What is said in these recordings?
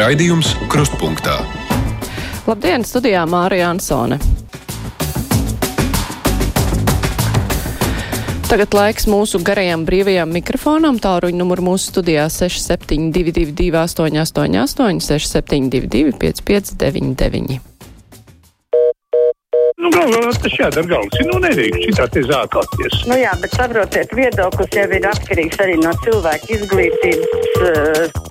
Raidījums Krustpunktā. Labdien, studijā Mārija Ansone. Tagad laiks mūsu garajam brīvajam mikrofonam. Tāruņa numuru mūsu studijā 6722, 888, 672, 559. Nu, galvā tas jādara galvas. Nu, nedrīkst šitā te zākāties. Nu jā, bet saprotiet, viedoklis jau ir atkarīgs arī no cilvēka izglītības. Uh,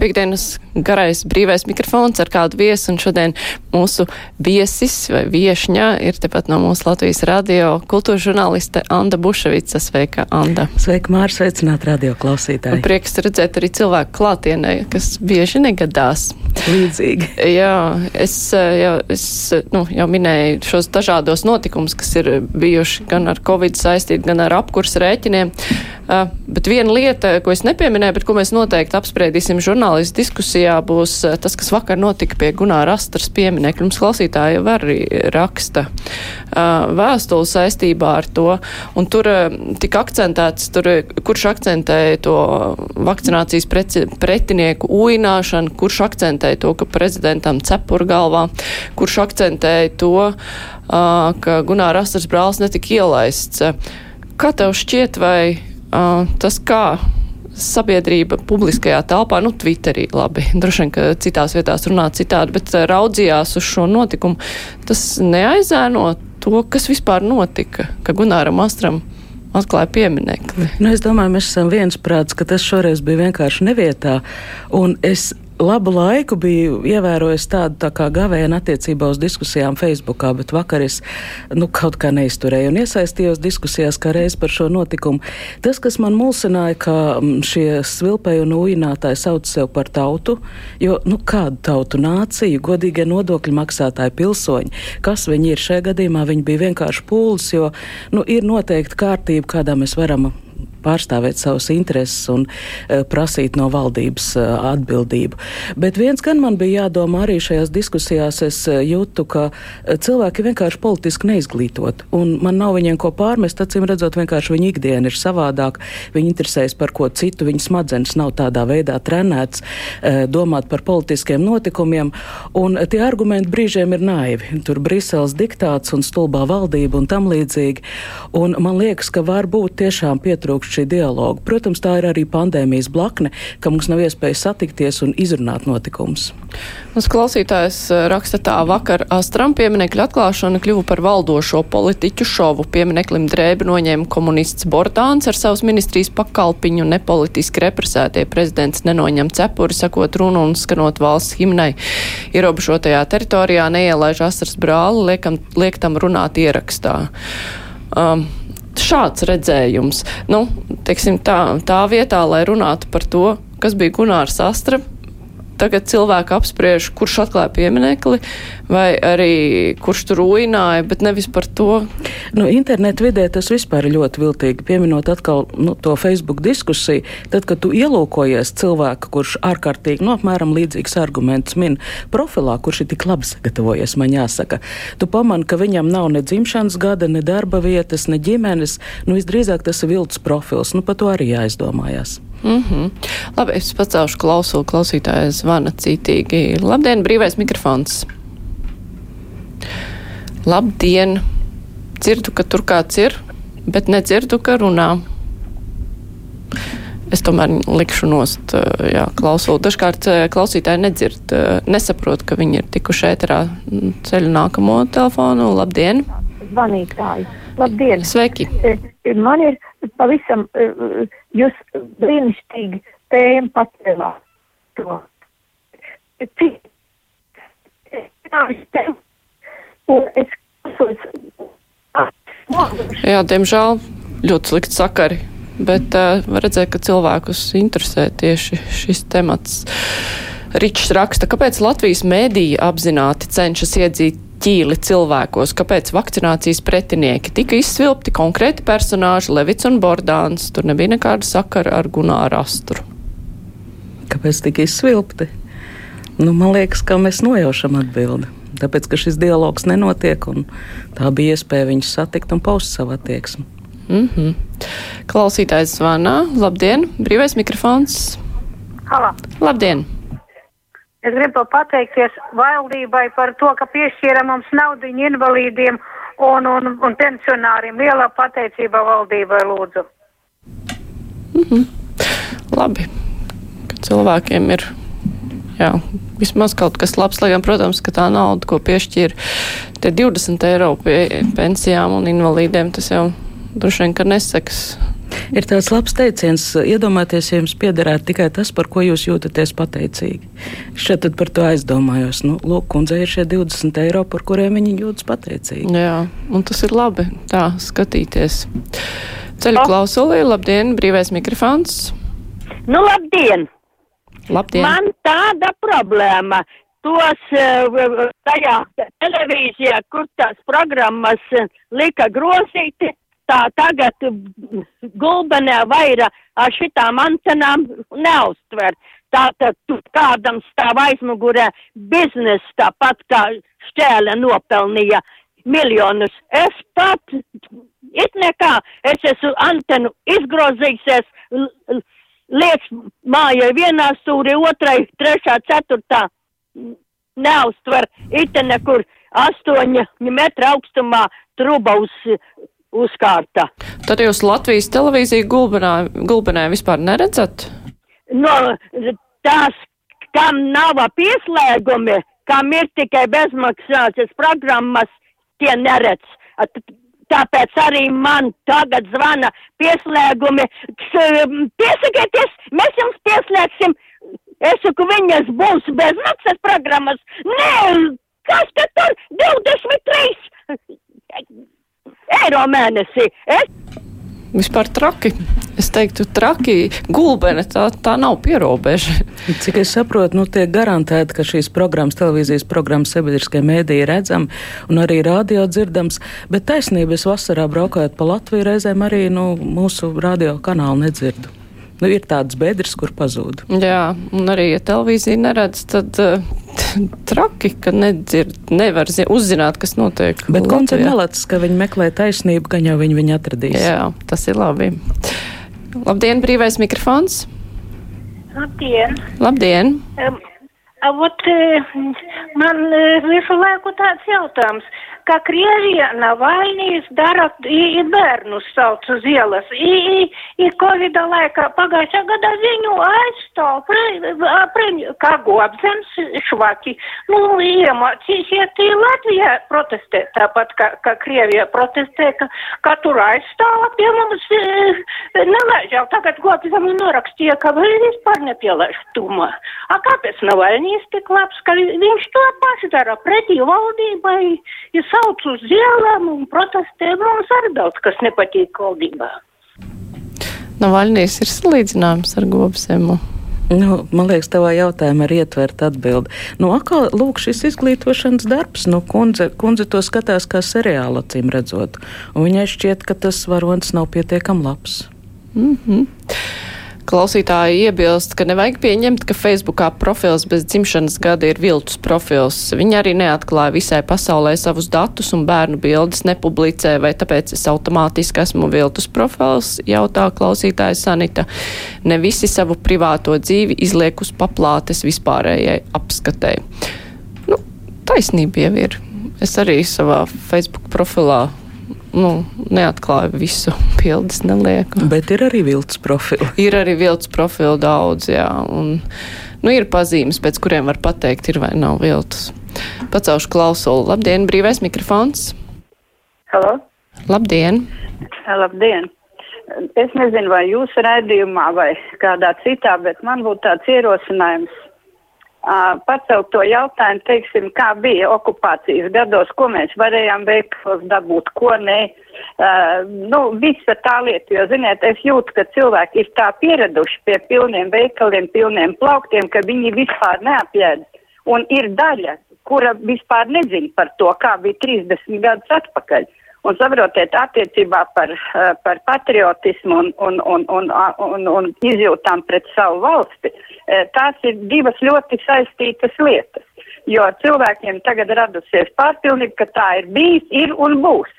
Piektdienas garais brīvais mikrofons ar kādu viesu, un šodien mūsu viesis vai viešņa ir tepat no mūsu Latvijas radio kultūras žurnāliste Anda Buševica. Sveika, Anda! Sveika, Mārs, sveicināt radio klausītāji! Un prieks redzēt arī cilvēku klātienē, kas bieži negadās. Līdzīgi. Jā, es, jau, es nu, jau minēju šos dažādos notikumus, kas ir bijuši gan ar Covid saistīti, gan ar apkurs rēķiniem. Uh, bet viena lieta, ko es nepieminēju, bet ko mēs noteikti apspriedīsim žurnālistu diskusijā, būs uh, tas, kas vakar notika pie Gunāra Astras pieminekļa. Mums klausītāji jau arī raksta uh, vēstuli saistībā ar to, un tur tika akcentēts, tur, kurš akcentēja to vakcinācijas preci, pretinieku ūināšanu, kurš akcentēja to, ka prezidentam cepur galvā, kurš akcentēja to, ka Gunāra Astras brālis netika ielaists. Kā tev šķiet, vai tas, kā sabiedrība publiskajā telpā, nu, Twitterī labi, droši vien, ka citās vietās runā citādi, bet raudzījās uz šo notikumu, tas neaizēno to, kas vispār notika, ka Gunāram Astram atklāja pieminekli. Nu, es domāju, mēs esam viensprāts, ka tas šoreiz bija vienkārši nevietā, un es labu laiku biju ievērojis tādu tā kā gavēnu attiecībā uz diskusijām Facebookā, bet vakar es nu, kaut kā neizturēju un iesaistījos diskusijās kā reiz par šo notikumu. Tas, kas man mulsināja, ka mm, šie svilpēji un ujinātāji sauc sev par tautu, jo nu, kādu tautu? Nāciju, godīgie nodokļu maksātāji pilsoņi, kas viņi ir? Šajā gadījumā, viņi bija vienkārši pūlis, jo nu, ir noteikti kārtība, kādā mēs varam pārstāvēt savus intereses un uh, prasīt no valdības uh, atbildību. Bet viens gan man bija jādomā arī šajās diskusijās, es uh, jūtu, ka cilvēki vienkārši politiski neizglītot, un man nav viņiem ko pārmest, acīm redzot, vienkārši viņa ikdiena ir savādāk, viņi interesējas par ko citu, viņa smadzenes nav tādā veidā trenēts domāt par politiskiem notikumiem, un tie argumenti brīžiem ir naivi. Tur Briseles diktāts un stulbā valdība un tam līdzīgi, un man liekas, ka varbūt tiešām pietrūkst šī dialoga. Protams, tā ir arī pandēmijas blakne, ka mums nav iespēja satikties un izrunāt notikumus. Mums klausītājs eh, raksta tā, vakar Astram pieminekļa atklāšana kļuva par valdošo politiķu šovu. Piemineklim drēbi noņēma komunists Bordāns ar savas ministrijas pakalpiņu, nepolitiski represētie prezidents nenoņem cepuri, sakot runu un skanot valsts himnai. Ierobežotajā teritorijā neielaiž Astras brāli, liekam, liek tam runāt ierakstā. Um, šāds redzējums. Nu, teiksim, tā, tā vietā, lai runātu par to, kas bija Gunārs Astra, tagad cilvēki apspriež, kurš atklāja pieminekli, vai arī kurš tur ruināja, bet nevis par to. Nu, internetu vidē tas vispār ir ļoti viltīgi. Pieminot atkal nu, to Facebook diskusiju, tad, kad tu ielūkojies cilvēku, kurš ārkārtīgi, nu, apmēram līdzīgs arguments min profilā, kurš ir tik labi sagatavojies, man jāsaka, tu pamani, ka viņam nav ne dzimšanas gada, ne darba vietas, ne ģimenes, nu, visdrīzāk tas ir vilts profils, nu, par to arī jāizdomājās. Mm -hmm. Labi, es pacelšu klausulu, klausītāja zvana cītīgi. Labdien, brīvais mikrofons! Labdien! Dzirdu, ka tur kāds ir, bet nedzirdu, ka runā. Es tomēr likšu nost jā, klausulu. Dažkārt klausītāji nedzird, nesaprot, ka viņi ir tikuši ēterā ceļu nākamo telefonu. Labdien! Zvanītāji! Labdien! Sveiki! Man ir pavisam, jūs brīnišķīgi tēmu pacēlāt to. Cik? Un es klausos. Jā, diemžēl ļoti slikti sakari, bet uh, var redzēt, ka cilvēkus interesē tieši šis temats. Ričs raksta, kāpēc Latvijas mēdīja apzināti cenšas iedzīt ķīli cilvēkos, kāpēc vakcinācijas pretinieki tika izsvilpti konkrēti personāži Levits un Bordāns. Tur nebija nekāda sakara ar Gunāru Astru. Kāpēc tika izsvilpti? Nu, man liekas, ka mēs nojaušam atbildi. Tāpēc, ka šis dialogs nenotiek, un tā bija iespēja viņus satikt un paust savu attieksmi. Mm -hmm. Klausītājs zvanā. Labdien! Brīvais mikrofons! Halo! Labdien! Es gribu pateikties valdībai par to, ka piešķīra mums naudu invalīdiem un, un, un pensionāriem. Lielā pateicība valdībai lūdzu. Labi, ka cilvēkiem ir jā, vismaz kaut kas labs, lai gan, protams, ka tā nauda, ko piešķīra tie 20 eiro pie pensijām un invalīdiem, tas jau droši vien, ka neseks. Ir tāds labs teiciens, iedomājieties, ja jums piederētu tikai tas, par ko jūs jūtaties pateicīgi. Es šeit tad par to aizdomājos. Nu, lūk, kundzei ir šie 20 eiro, par kuriem viņi jūtas pateicīgi. Jā, un tas ir labi tā skatīties. Ceļu klausulī, labdien, brīvais mikrofons. Nu, labdien! Labdien! Man tāda problēma. Tos eh, tajā televīzijā, kur tās programmas lika grozīt, tā tagad gulbenē vaira ar šitām antenām neuztver. Tātad tu kādam stāv aizmugurē biznes tāpat kā šķēle nopelnīja miljonus. Es pat, it nekā, es esmu antenu izgrozījusies, liec mājai vienā stūri, otrai, trešā, ceturtā. Neuztver it nekur astoņa metra augstumā truba uz, uzkārta. Tad jūs Latvijas televīziju gulbenē vispār neredzat? No tās, kam nav pieslēgumi, kam ir tikai bezmaksātas programmas, tie neredz. Tāpēc arī man tagad zvana pieslēgumi. Piesakieties, mēs jums pieslēgsim. Es saku, viņas būs bezmaksas programmas. Nē, kas tad tur 23 eiro mēnesī? Es Vispār traki. Es teiktu, traki, gulbene, tā, tā nav pierobeža. Cik es saprotu, nu, tiek garantēti, ka šīs programmas, televīzijas programmas sabiedriskie mēdīji redzam un arī radio dzirdams, bet taisnība es vasarā braukājot pa Latviju reizēm arī nu, mūsu radio kanālu nedzirdu. Nu, ir tāds bedres, kur pazūd. Jā, un arī, ja televīzija neredz, tad uh, traki, ka nedzird, nevar zi- uzzināt, kas notiek. Bet konce nelacis, ka viņi meklē taisnību, ka jau viņi viņu atradīs. Jā, tas ir labi. Labdien, brīvais mikrofons! Labdien! Labdien! Um, Ot, eh, man eh, visu laiku tāds jautājums, ka Krievija Navaļnijas dara, i, i bērnus sauc uz ielas, i, i, i Covid laikā pagājušā gadā viņu aizstāv premju, kā gobzems švaki. Nu, iemācīsiet i Latvijā protestēt, tāpat kā, kā Krievija protestē, ka, ka tur aizstāv pie mums eh, nelaiž jau tagad gobzems norakstīja, ka vēl vispār nepielaiž tumā. A kāpēc Navaļnijas tik labs, ka vi- viņš to paši dara pretī valdībai, ja sauc uz ielām un protestē, mums arī daudz kas nepatīk valdībā. Navaļnijas ir salīdzināms ar gobsemu. Nu, man liekas, tavā jautājumā ir ietverta atbilde. Nu, atkal, lūk, šis izglītošanas darbs, nu, kundze, kundze to skatās kā seriālu acīm redzot, un viņai šķiet, ka tas varonis nav pietiekam labs. Mm -hmm. Klausītāji iebilst, ka nevajag pieņemt, ka Facebookā profils bez dzimšanas gada ir viltus profils. Viņi arī neatklāja visai pasaulē savus datus un bērnu bildes nepublicē, vai tāpēc es automātiski esmu viltus profils, jautā klausītāja Sanita. Ne visi savu privāto dzīvi izliek uz paplātes vispārējai apskatē. Nu, taisnība jau ir. Es arī savā Facebook profilā nu, neatklāju visu bildes, nelieku. Bet ir arī viltus profili. Ir arī viltus profilu daudz, jā. Un, nu, ir pazīmes, pēc kuriem var pateikt, ir vai nav viltus. Pacaušu klausulu. Labdien, brīvais mikrofons. Halo? Labdien! Labdien! Es nezinu, vai jūsu raidījumā vai kādā citā, bet man būtu tāds ierosinājums pacelt to jautājumu, teiksim, kā bija okupācijas gados, ko mēs varējām veiklos dabūt, ko nē. Uh, nu, visa tā lieta, jo, ziniet, es jūtu, ka cilvēki ir tā pieraduši pie pilniem veikaliem, pilniem plauktiem, ka viņi vispār neapjēd. Un ir daļa, kura vispār nezina par to, kā bija 30 gadus atpakaļ. Un saprotiet, attiecībā par, eh, par patriotismu un, un, un, un, un, un izjūtām pret savu valsti, eh, tās ir divas ļoti saistītas lietas. Jo cilvēkiem tagad radusies pārpilnība, ka tā ir bijis, ir un būs.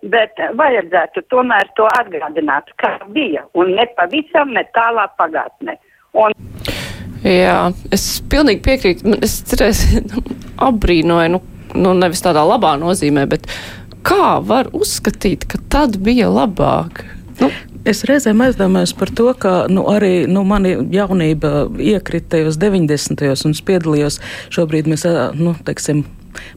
Bet vajadzētu tomēr to atgādināt, kā bija, un ne pavisam, ne tālā pagātnē. Un Jā, es pilnīgi piekrītu. Es cerēs, apbrīnoju, nu, nu, nevis tādā labā nozīmē, bet kā var uzskatīt, ka tad bija labāk? Nu, Es reizēm aizdomājos par to, ka nu, arī nu, mani jaunība iekrita tajos 90. gados un es piedalījos. Šobrīd mēs, nu, teiksim,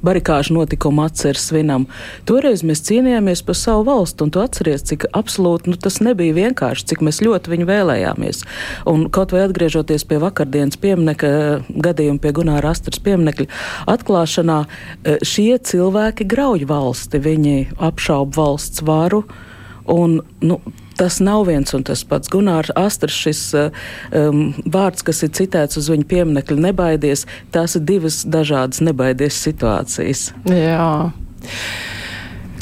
barikāžu notikumu atceres svinam. Toreiz mēs cīnījāmies par savu valstu, un tu atceries, cik absolūti nu, tas nebija vienkārši, cik mēs ļoti viņu vēlējāmies. Un kaut vai atgriežoties pie vakardienas pieminekļa gadījuma, pie Gunāra Astras pieminekļa atklāšanā, eh, šie cilvēki grauj valsti, viņi apšauba valsts varu. Un, nu, tas nav viens un tas pats. Gunārs Astras, šis um, vārds, kas ir citēts uz viņa pieminiekļa, nebaidies, tās ir divas dažādas nebaidies situācijas. jā.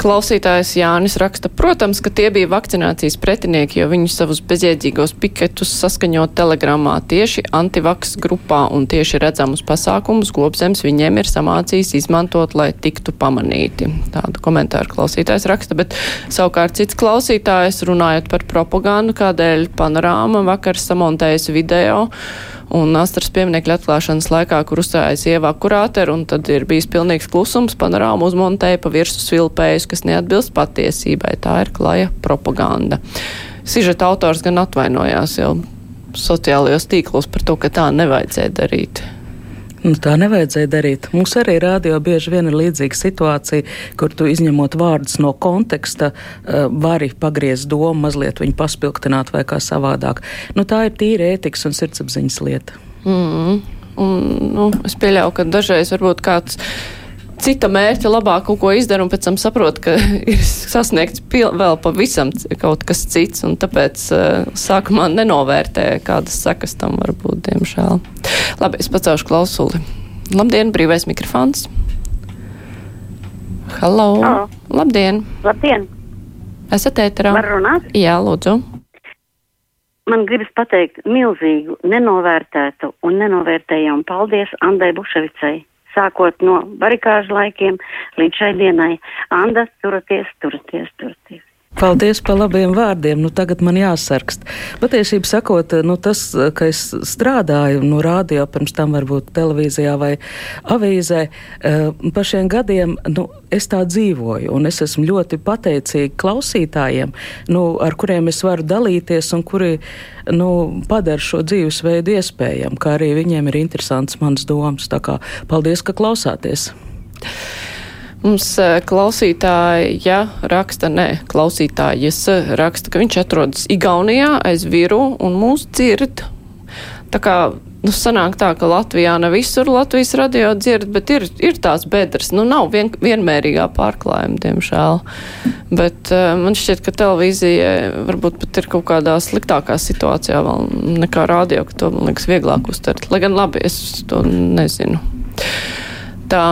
Klausītājs Jānis raksta, protams, ka tie bija vakcinācijas pretinieki, jo viņi savus bezjēdzīgos piketus saskaņo telegramā tieši antivaks grupā un tieši redzamus pasākumus gobzems viņiem ir samācījis izmantot, lai tiktu pamanīti. Tādu komentāru klausītājs raksta, bet savukārt cits klausītājs runājot par propagandu, kādēļ panorāma vakar samontējas video un Astras pieminiekļa atklāšanas laikā, kur uzstājas ievā kurāteru, un tad ir bijis pilnīgs klusums, panorāma uzmontēja pa virsu svilpējus, kas neatbilst patiesībai. Tā ir klaja propaganda. Sižeta autors gan atvainojās jau sociālajos tīklos par to, ka tā nevajadzēja darīt. Nu, tā nevajadzēja darīt. Mums arī rādio bieži vien ir līdzīga situācija, kur tu izņemot vārdus no konteksta, uh, vari pagriezt domu, mazliet viņu paspilgtināt vai kā savādāk. Nu, tā ir tīra ētikas un sirdsapziņas lieta. Mm. Un, nu, es pieļauju, ka dažreiz varbūt kāds cita mērķa labāk kaut ko izdara un pēc tam saprot, ka ir sasniegts vēl pavisam kaut kas cits, un tāpēc uh, sākumā nenovērtē, kādas sekas tam var būt, diemžēl. Labi, es pacelšu klausuli. Labdien, brīvais mikrofons. Halo. Halo. Labdien. Labdien! Esat ēterā? Var runāt? Jā, lūdzu. Man gribas pateikt milzīgu, nenovērtētu un nenovērtējumu paldies Andai Buševicai. Sākot no barikāžu laikiem līdz šai dienai. Anda, turaties, turaties, turaties. Paldies par labiem vārdiem. Nu, tagad man jāsarkst. Patiesībā sakot, nu, tas, ka es strādāju no rādio, pirms tam varbūt televīzijā vai avīzē, eh, pa šiem gadiem nu, es tā dzīvoju. Es esmu ļoti pateicīga klausītājiem, nu, ar kuriem es varu dalīties un kuri nu, padara šo dzīvesveidu iespējamu, kā arī viņiem ir interesants mans domas. Paldies, ka klausāties! Mums eh, klausītāja raksta, nē, klausītājas raksta, ka viņš atrodas Igaunijā aiz viru un mūs dzird. Tā kā, nu, sanāk tā, ka Latvijā ne visur Latvijas radio dzird, bet ir, ir tās bedres. Nu, nav vien, vienmērīgā pārklājuma, diemžēl. Bet uh, man šķiet, ka televīzija varbūt pat ir kaut kādā sliktākā situācijā vēl nekā radio, ka to, man liekas, vieglāk uztvert. Lai gan labi, es to nezinu tā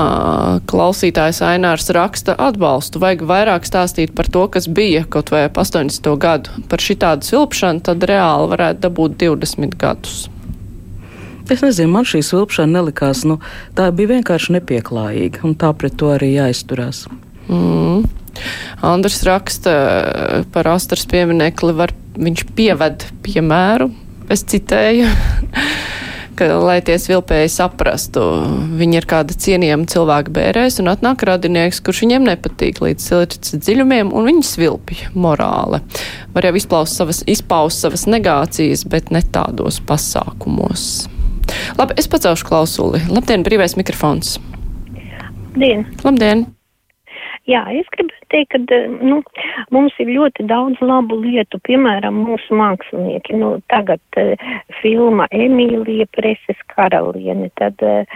klausītājs Ainārs raksta atbalstu. Vajag vairāk stāstīt par to, kas bija kaut vai ap 80. gadu. Par šitādu svilpšanu tad reāli varētu dabūt 20 gadus. Es nezinu, man šī svilpšana nelikās, nu, tā bija vienkārši nepieklājīga, un tā pret to arī jāizturās. Mm. Andrs raksta par astras pieminekli, var, viņš pieved piemēru, es citēju, ka, lai tie svilpēji saprastu, viņi ir kāda cienījama cilvēka bērēs un atnāk radinieks, kurš viņiem nepatīk līdz sirds dziļumiem un viņi svilpja morāli. Var jau izpaust savas, izpaust savas negācijas, bet ne tādos pasākumos. Labi, es pacelšu klausuli. Labdien, brīvais mikrofons. Dien. Labdien! Jā, es gribu teikt, ka nu, mums ir ļoti daudz labu lietu, piemēram, mūsu mākslinieki. Nu, tagad uh, filma Emīlija Preses karaliene, tad uh,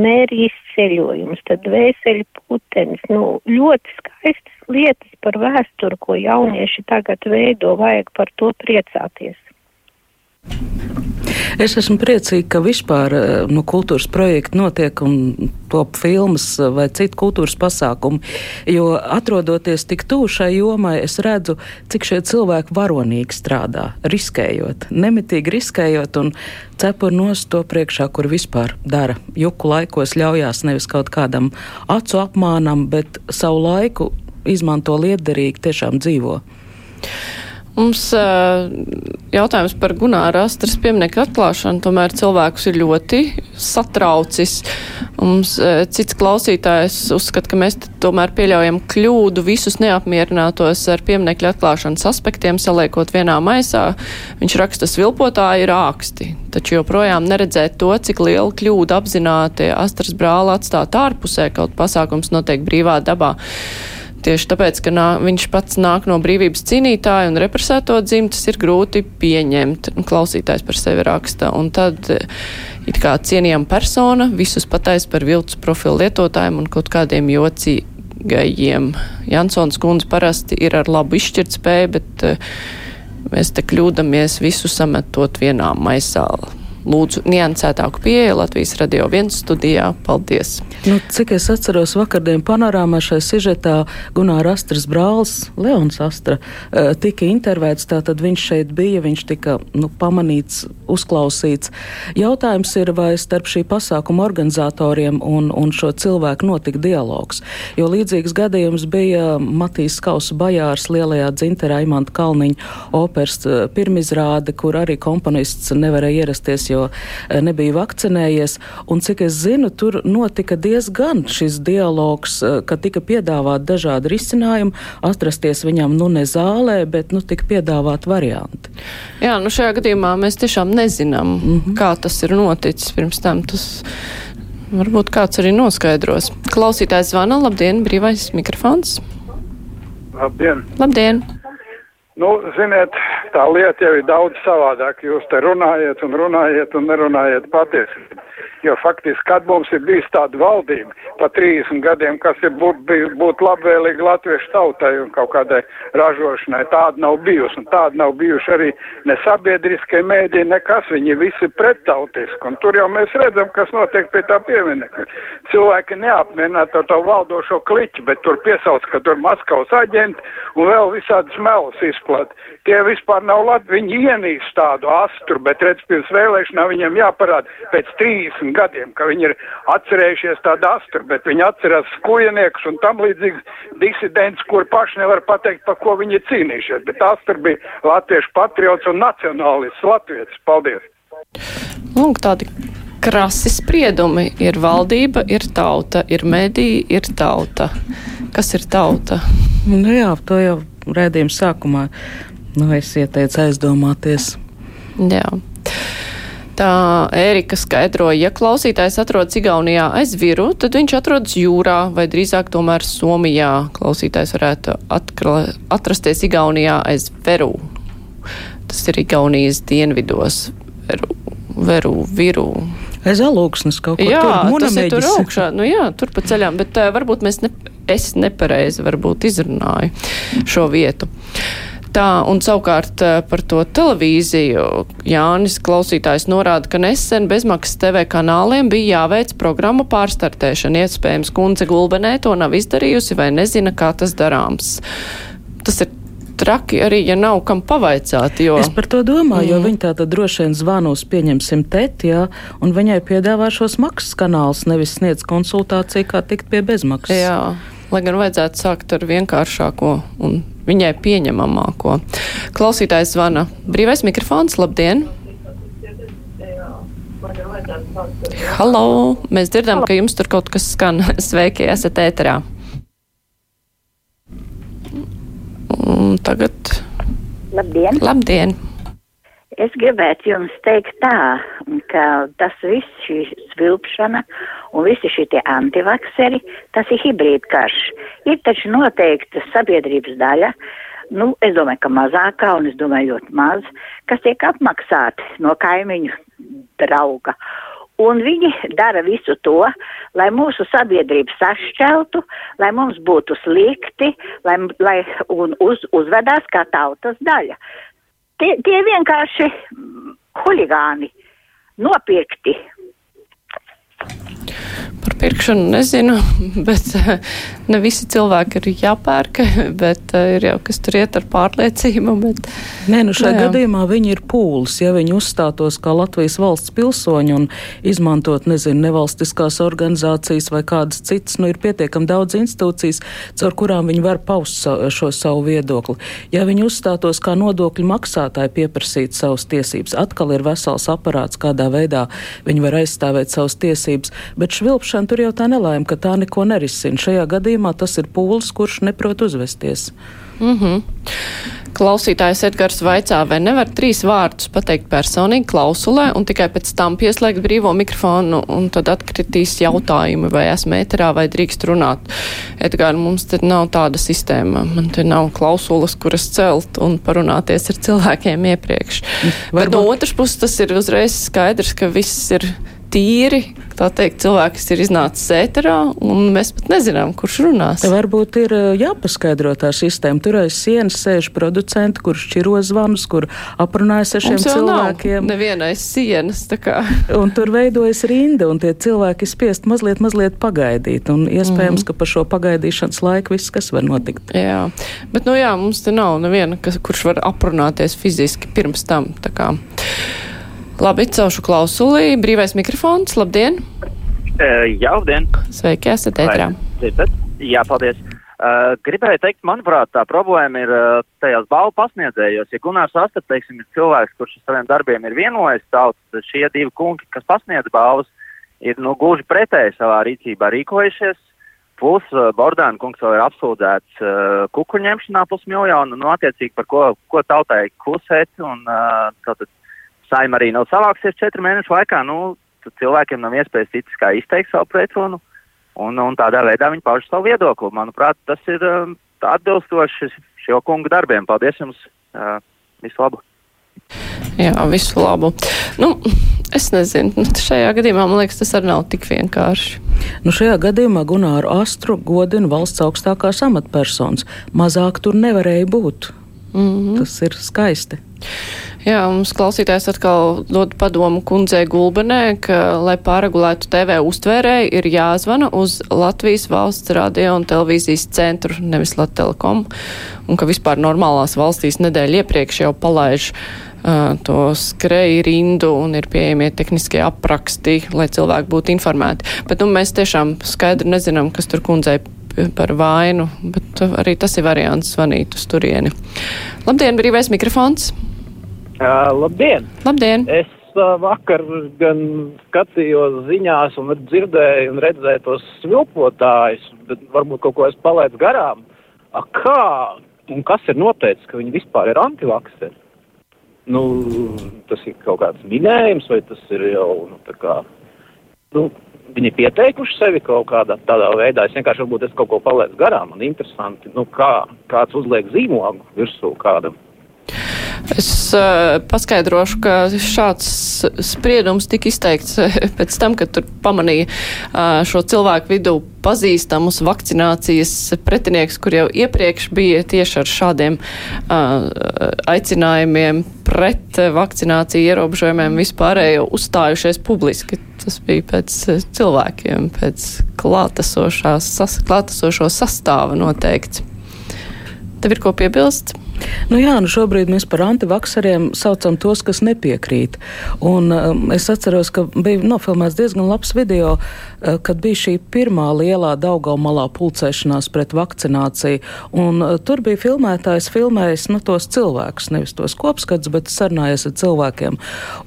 Mērijas ceļojums, tad Vēseļa putenis. Nu, ļoti skaistas lietas par vēsturi, ko jaunieši tagad veido, vajag par to priecāties. Es esmu priecīga, ka vispār nu, kultūras projekti notiek un top filmas vai citu kultūras pasākumu. Jo atrodoties tik tuvu šai jomai, es redzu, cik šie cilvēki varonīgi strādā, riskējot, nemitīgi riskējot un cepur nost to priekšā, kur vispār dara. Juku laikos ļaujās nevis kaut kādam acu apmānam, bet savu laiku izmanto lietderīgi, tiešām dzīvo. Mums uh, jautājums par Gunāra Astras pieminieku atklāšanu tomēr cilvēkus ir ļoti satraucis. Mums uh, cits klausītājs uzskata, ka mēs tomēr pieļaujam kļūdu visus neapmierinātos ar pieminiekļu atklāšanas aspektiem saliekot vienā maisā. Viņš raksta svilpotāji ir āksti, taču joprojām neredzēt to, cik liela kļūda apzināti Astras brāli atstāt ārpusē, kaut pasākums notiek brīvā dabā. Tieši tāpēc, ka nā, viņš pats nāk no brīvības cīnītāja un represēto dzimtas, ir grūti pieņemt. Klausītājs par sevi raksta. Un tad it kā cienījama persona visus patais par viltus profilu lietotājiem un kaut kādiem jocīgajiem. Jansons kundze parasti ir ar labu izšķirtspēju, bet uh, mēs te kļūdamies visu sametot vienā maisā lūdzu niansētāku pieeju Latvijas radio viens studijā. Paldies! Nu, cik es atceros, vakardien panorāmā šai sižetā Gunāra Astras brālis Leons Astra eh, tika intervēts, tātad viņš šeit bija, viņš tika nu, pamanīts, uzklausīts. Jautājums ir, vai starp šī pasākuma organizatoriem un, un šo cilvēku notika dialogs, jo līdzīgs gadījums bija Matīs Kausa Bajārs lielajā dzinterā Imanta Kalniņa operas eh, pirmizrāde, kur arī komponists nevarēja ierasties, jo eh, nebija vakcinējies. Un cik es zinu, tur notika diezgan šis dialogs, eh, ka tika piedāvāt dažādi risinājumi, atrasties viņam nu ne zālē, bet nu tika piedāvāt varianti. Jā, nu šajā gadījumā mēs tiešām nezinām, mm -hmm. kā tas ir noticis pirms tam. Tas... Varbūt kāds arī noskaidros. Klausītājs zvana, labdien, brīvais mikrofons. Labdien! Labdien! Nu, ziniet, tā lieta jau ir daudz savādāk. Jūs te runājat un runājat un nerunājat patiesību. Jo faktiski, kad mums ir bijis tāda valdība pa 30 gadiem, kas ir būtu būt labvēlīga latviešu tautai un kaut kādai ražošanai, tāda nav bijusi. Un tāda nav bijuši arī ne sabiedriskie mēdī, nekas. Viņi visi pretautiski. Un tur jau mēs redzam, kas notiek pie tā pieminekļa. Cilvēki neapmierināti ar to valdošo kliķi, bet tur piesauc, ka tur Maskavas aģenti un vēl visādas melus izplat. Tie vispār nav labi. Viņi ienīst tādu astru, bet redz, pirms vēlēšanām viņiem jāparāda pēc 30 gadiem, ka viņi ir atcerējušies tādu astru, bet viņi atcerās skujeniekus un tam līdzīgs disidents, kur paši nevar pateikt, par ko viņi ir cīnījušies. Bet astru bija latviešu patriots un nacionālists latvietis. Paldies! Lūk, tādi krasi spriedumi ir valdība, ir tauta, ir mediji, ir tauta. Kas ir tauta? Nu jā, to jau rēdījuma sākumā nu, es ieteicu aizdomāties. Jā. Tā Ērika skaidroja, ja klausītājs atrodas Igaunijā aiz viru, tad viņš atrodas jūrā vai drīzāk tomēr Somijā. Klausītājs varētu atkla, atrasties Igaunijā aiz veru. Tas ir Igaunijas dienvidos. Veru, veru viru. Aiz alūksnes kaut kur jā, tur. Tas ir tur augšā. Nu jā, tur pa ceļām, bet uh, varbūt mēs ne, es nepareizi varbūt izrunāju šo vietu. Tā, un savukārt eh, par to televīziju Jānis klausītājs norāda, ka nesen bezmaksas TV kanāliem bija jāveic programmu pārstartēšana. Iespējams, kundze Gulbenē to nav izdarījusi vai nezina, kā tas darāms. Tas ir traki arī, ja nav kam pavaicāt. Jo... Es par to domāju, mm. jo viņi tā tad droši vien zvanos pieņemsim teti, jā, un viņai piedāvā šos maksas kanālus, nevis sniedz konsultāciju, kā tikt pie bezmaksas. Jā, lai gan vajadzētu sākt ar vienkāršāko un viņai pieņemamāko. Klausītājs zvana. Brīvais mikrofons, labdien! Halo! Mēs dzirdam, ka jums tur kaut kas skan. Sveiki, esat ēterā. Un tagad. Labdien! Labdien! Es gribētu jums teikt tā, ka tas viss, šī svilpšana un visi šie antivakseri, tas ir hibrīd karš. Ir taču noteikta sabiedrības daļa, nu, es domāju, ka mazākā, un es domāju, ļoti maz, kas tiek apmaksāti no kaimiņu drauga. Un viņi dara visu to, lai mūsu sabiedrību sašķeltu, lai mums būtu slikti, lai, lai un uz, uzvedās kā tautas daļa. Tie, tie vienkārši huligāni, nopirkti. Par pirkšanu nezinu, bet ne visi cilvēki ir jāpērk, bet ir jau kas tur iet ar pārliecību. Bet, Nē, nu šajā jā. gadījumā viņi ir pūlis. Ja viņi uzstātos kā Latvijas valsts pilsoņi un izmantot, nezinu, nevalstiskās organizācijas vai kādas citas, nu ir pietiekami daudz institūcijas, caur kurām viņi var paust šo savu viedokli. Ja viņi uzstātos kā nodokļu maksātāji pieprasīt savas tiesības, atkal ir vesels aparāts, kādā veidā viņi var aizstāvēt savas tiesības, bet švilpšana izslēgšana tur jau tā nelaime, ka tā neko nerisina. Šajā gadījumā tas ir pūlis, kurš neprot uzvesties. Mm -hmm. Klausītājs Edgars vaicā, vai nevar trīs vārdus pateikt personīgi klausulē un tikai pēc tam pieslēgt brīvo mikrofonu un tad atkritīs jautājumi, vai esmu ēterā vai drīkst runāt. Edgars, mums te nav tāda sistēma. Man te nav klausulas, kuras celt un parunāties ar cilvēkiem iepriekš. Varbūt... Bet no otras puses tas ir uzreiz skaidrs, ka viss ir tīri, tā teikt, cilvēks ir iznācis ēterā, un mēs pat nezinām, kurš runās. Varbūt ir eh, jāpaskaidro tā sistēma. Tur aiz sienas sēž producenti, kurš šķiro zvanus, kur aprunājas ar šiem cilvēkiem. Nevienais sienas, un tur veidojas rinda, un tie cilvēki spiest mazliet, mazliet pagaidīt, un iespējams, mm. ka pa šo pagaidīšanas laiku viss, kas var notikt. Jā, bet, nu jā, mums te nav neviena, kas, kurš var aprunāties fiziski pirms tam, tā kā. Labi, celšu klausulī. Brīvais mikrofons. Labdien! Uh, jā, labdien! Sveiki, esat ētrā. Jā, paldies. Uh, gribēju teikt, manuprāt, tā problēma ir uh, tajās balvu pasniedzējos. Ja Gunārs Astat, teiksim, ir cilvēks, kurš ar saviem darbiem ir vienojies tauts, tad šie divi kungi, kas pasniedz balvas, ir nu gluži pretēji savā rīcībā rīkojušies. Plus uh, Bordāna kungs vēl ir apsūdzēts uh, kukuņemšanā plus miljonu, nu, attiecīgi par ko, ko tautai klusēt un uh, tātad saima arī nav savāksies četru mēnešu laikā, nu, cilvēkiem nav iespējas citas kā izteikt savu pretrunu, un, un tādā veidā viņi pauž savu viedokli. Manuprāt, tas ir um, atbilstoši šo kungu darbiem. Paldies jums! Uh, visu labu! Jā, visu labu. Nu, es nezinu, nu, šajā gadījumā man liekas, tas arī nav tik vienkārši. Nu, šajā gadījumā Gunāru Astru godina valsts augstākās amatpersonas. Mazāk tur nevarēja būt. Mm -hmm. Tas ir skaisti. Jā, mums klausītājs atkal dod padomu kundzei Gulbenē, ka, lai pārregulētu TV uztvērēju, ir jāzvana uz Latvijas valsts radio un televīzijas centru, nevis Latvijas un ka vispār normālās valstīs nedēļa iepriekš jau palaiž uh, to skreju rindu un ir pieejamie tehniskie apraksti, lai cilvēki būtu informēti. Bet nu, mēs tiešām skaidri nezinām, kas tur kundzei par vainu, bet arī tas ir variants zvanīt uz turieni. Labdien, brīvais mikrofons! Uh, labdien! Labdien! Es uh, vakar gan skatījos ziņās un dzirdēju un redzēju tos svilpotājus, bet varbūt kaut ko es palaidu garām. A, kā un kas ir noteicis, ka viņi vispār ir antivakseri? Nu, tas ir kaut kāds minējums, vai tas ir jau, nu, tā kā, nu, viņi ir pieteikuši sevi kaut kādā tādā veidā. Es vienkārši varbūt es kaut ko palaidu garām, man interesanti, nu, kā, kāds uzliek zīmogu virsū kādam. Es uh, paskaidrošu, ka šāds spriedums tika izteikts eh, pēc tam, kad tur pamanīja uh, šo cilvēku vidū pazīstamus vakcinācijas pretinieks, kur jau iepriekš bija tieši ar šādiem uh, aicinājumiem pret vakcināciju ierobežojumiem vispārējo uzstājušies publiski. Tas bija pēc cilvēkiem, pēc klātesošās, sas, klātesošo sastāva noteikts. Tev ir ko piebilst? Nu jā, nu šobrīd mēs par antivakseriem saucam tos, kas nepiekrīt. Un, um, es atceros, ka bija nofilmēts diezgan labs video, uh, kad bija šī pirmā lielā Daugaumalā pulcēšanās pret vakcināciju. Un, uh, tur bija filmētājs filmējis nu, tos cilvēkus, nevis tos kopskats, bet sarunājies ar cilvēkiem.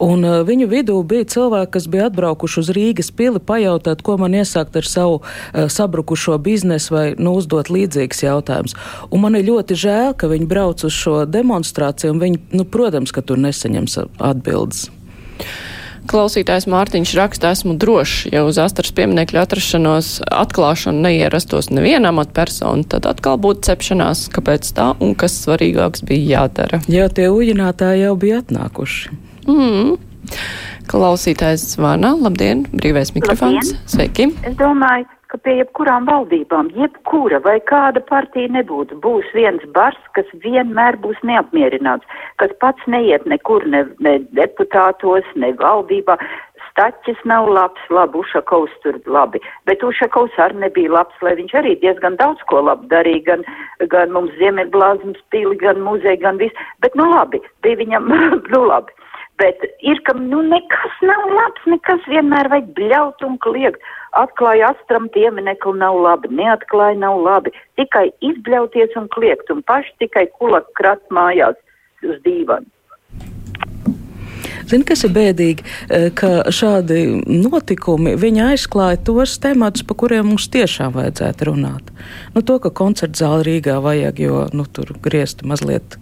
Un, uh, viņu vidū bija cilvēki, kas bija atbraukuši uz Rīgas pili pajautāt, ko man iesākt ar savu uh, sabrukušo biznesu vai nu, uzdot līdzīgs jautājums. Un man ir ļoti žēl, ka viņi brauc brauc uz šo demonstrāciju, un viņi, nu, protams, ka tur nesaņems atbildes. Klausītājs Mārtiņš raksta, esmu drošs, ja uz astras pieminekļa atrašanos atklāšanu neierastos neviena amatpersona, tad atkal būtu cepšanās, kāpēc tā un kas svarīgāks bija jādara. Jā, tie uģinātāji jau bija atnākuši. Mm. Klausītājs zvana, labdien, brīvais mikrofons, labdien. sveiki. Es domāju, ka pie jebkurām valdībām, jebkura vai kāda partija nebūtu, būs viens bars, kas vienmēr būs neapmierināts, kas pats neiet nekur, ne, ne deputātos, ne valdībā, Staķis nav labs, labi, Ušakovs tur labi, bet Ušakovs arī nebija labs, lai viņš arī diezgan daudz ko labi darīja, gan, gan mums Ziemeļblāzmas pili, gan muzeja, gan viss, bet nu labi, bija viņam, nu labi. Bet ir, ka nu nekas nav labs, nekas vienmēr vajag bļaut un kliegt. Atklāja astram pieminekli nav labi, neatklāja nav labi, tikai izbļauties un kliegt un paši tikai kulak krat mājās uz dīvanu. Zini, kas ir bēdīgi, eh, ka šādi notikumi aizklāja tos tematus, pa kuriem mums tiešām vajadzētu runāt. Nu, to, ka koncerta zāli Rīgā vajag, jo nu, tur griezti mazliet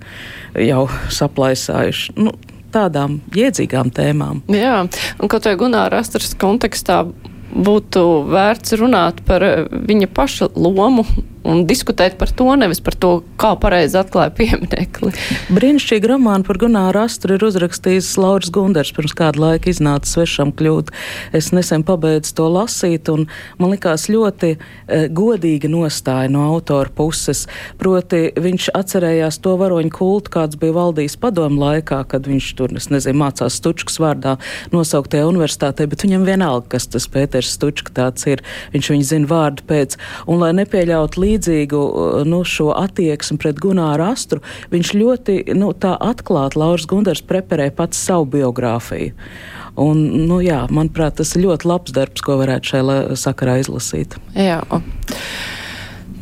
jau saplaisājuši. Nu, tādām jēdzīgām tēmām. Jā, un kaut vai Gunāra Astras kontekstā būtu vērts runāt par viņa paša lomu un diskutēt par to, nevis par to, kā pareizi atklāja pieminekli. Brīnišķīgi romānu par Gunāru Astru ir uzrakstījis Lauris Gunders, pirms kādu laiku iznāca svešam kļūt. Es nesen pabeidzu to lasīt, un man likās ļoti e, godīga nostāja no autora puses. Proti, viņš atcerējās to varoņu kultu, kāds bija valdījis padomu laikā, kad viņš tur, es nezinu, mācās Stučkas vārdā nosauktajā universitātē, bet viņam vienalga, kas tas Pēters Stučka tāds ir. Viņš viņu zina vārdu pēc. Un, lai nepieļautu līdzi līdzīgu nu, šo attieksmi pret Gunāru Astru, viņš ļoti nu, atklāti Lauris Gundars preparē pats savu biogrāfiju. Un, nu, jā, manuprāt, tas ir ļoti labs darbs, ko varētu šajā sakarā izlasīt. Jā.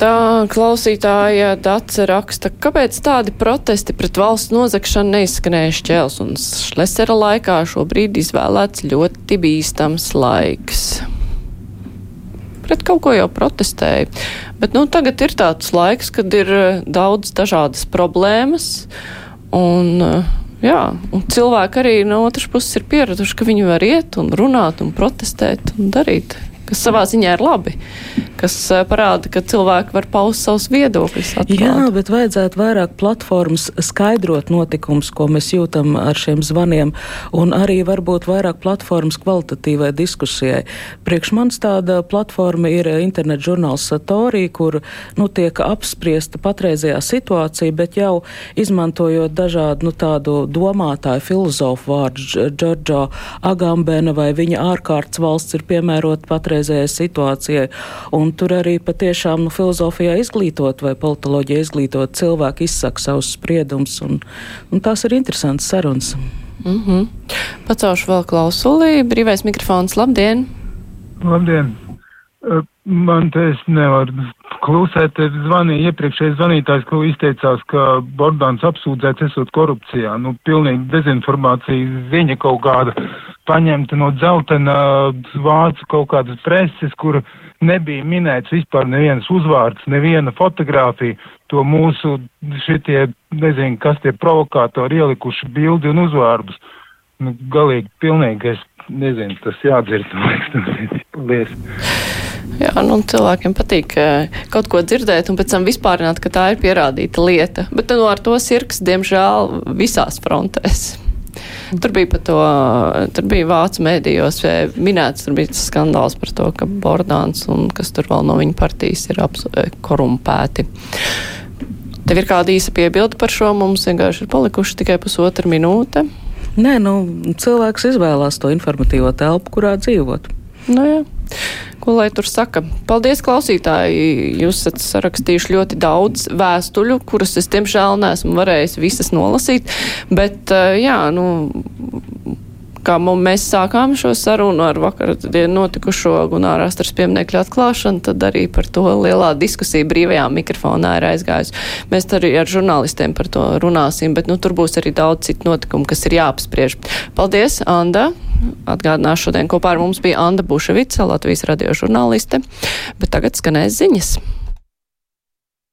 Tā klausītāja Dace raksta, kāpēc tādi protesti pret valsts nozagšanu neizskanēja šķēls un šlesera laikā šobrīd izvēlēts ļoti bīstams laiks pret kaut ko jau protestēja. Bet nu, tagad ir tāds laiks, kad ir eh, daudz dažādas problēmas. Un, eh, jā, un cilvēki arī no otras puses ir pieraduši, ka viņi var iet un runāt un protestēt un darīt kas savā ziņā ir labi, kas eh, parāda, ka cilvēki var paust savus viedokļus. Jā, bet vajadzētu vairāk platformas skaidrot notikumus, ko mēs jūtam ar šiem zvaniem, un arī varbūt vairāk platformas kvalitatīvai diskusijai. Priekš manis tāda platforma ir internet žurnāls Satorī, kur nu, tiek apspriesta patreizējā situācija, bet jau izmantojot dažādu nu, tādu domātāju filozofu vārdu, Džordžo Agambena vai viņa ārkārtas valsts ir piemērota patreiz pašreizējai situācijai. Un tur arī patiešām nu, filozofijā izglītot vai politoloģijā izglītot cilvēki izsaka savus spriedumus, un, un tās ir interesantas sarunas. Mm -hmm. Pacaušu vēl klausulī. Brīvais mikrofons. Labdien! Labdien! Man te es nevaru klusēt, zvanīja iepriekšējais zvanītājs, ko izteicās, ka Bordāns apsūdzēts esot korupcijā. Nu, pilnīgi dezinformācija, viņa kaut kāda paņemta no dzeltena vācu kaut kādas preses, kur nebija minēts vispār nevienas uzvārds, neviena fotografija, to mūsu šitie, nezinu, kas tie provokātori ielikuši bildi un uzvārdus. Nu, galīgi pilnīgi, es nezinu, tas jādzird, man liekas, paldies. Jā, nu, cilvēkiem patīk kaut ko dzirdēt un pēc tam vispārināt, ka tā ir pierādīta lieta. Bet nu, ar to sirgs, diemžēl, visās frontēs. Tur bija par to, tur bija vācu mēdījos minēts, tur bija skandāls par to, ka Bordāns un kas tur vēl no viņa partijas ir korumpēti. Tev ir kāda īsa piebilda par šo? Mums vienkārši ir palikuši tikai pusotra minūte. Nē, nu, cilvēks izvēlās to informatīvo telpu, kurā dzīvot. Nu, jā. Ko lai tur saka? Paldies, klausītāji! Jūs esat sarakstījuši ļoti daudz vēstuļu, kuras es, diemžēl, neesmu varējis visas nolasīt, bet, eh, jā, nu, kā mēs sākām šo sarunu ar vakar notikušo Gunāra Astras pieminekļu atklāšanu, tad arī par to lielā diskusija brīvajā mikrofonā ir aizgājusi. Mēs arī ar žurnālistiem par to runāsim, bet nu, tur būs arī daudz citu notikumu, kas ir jāapspriež. Paldies, Anda! Atgādināšu, šodien kopā ar mums bija Anda Buševica, Latvijas radio žurnāliste, bet tagad skanēs ziņas.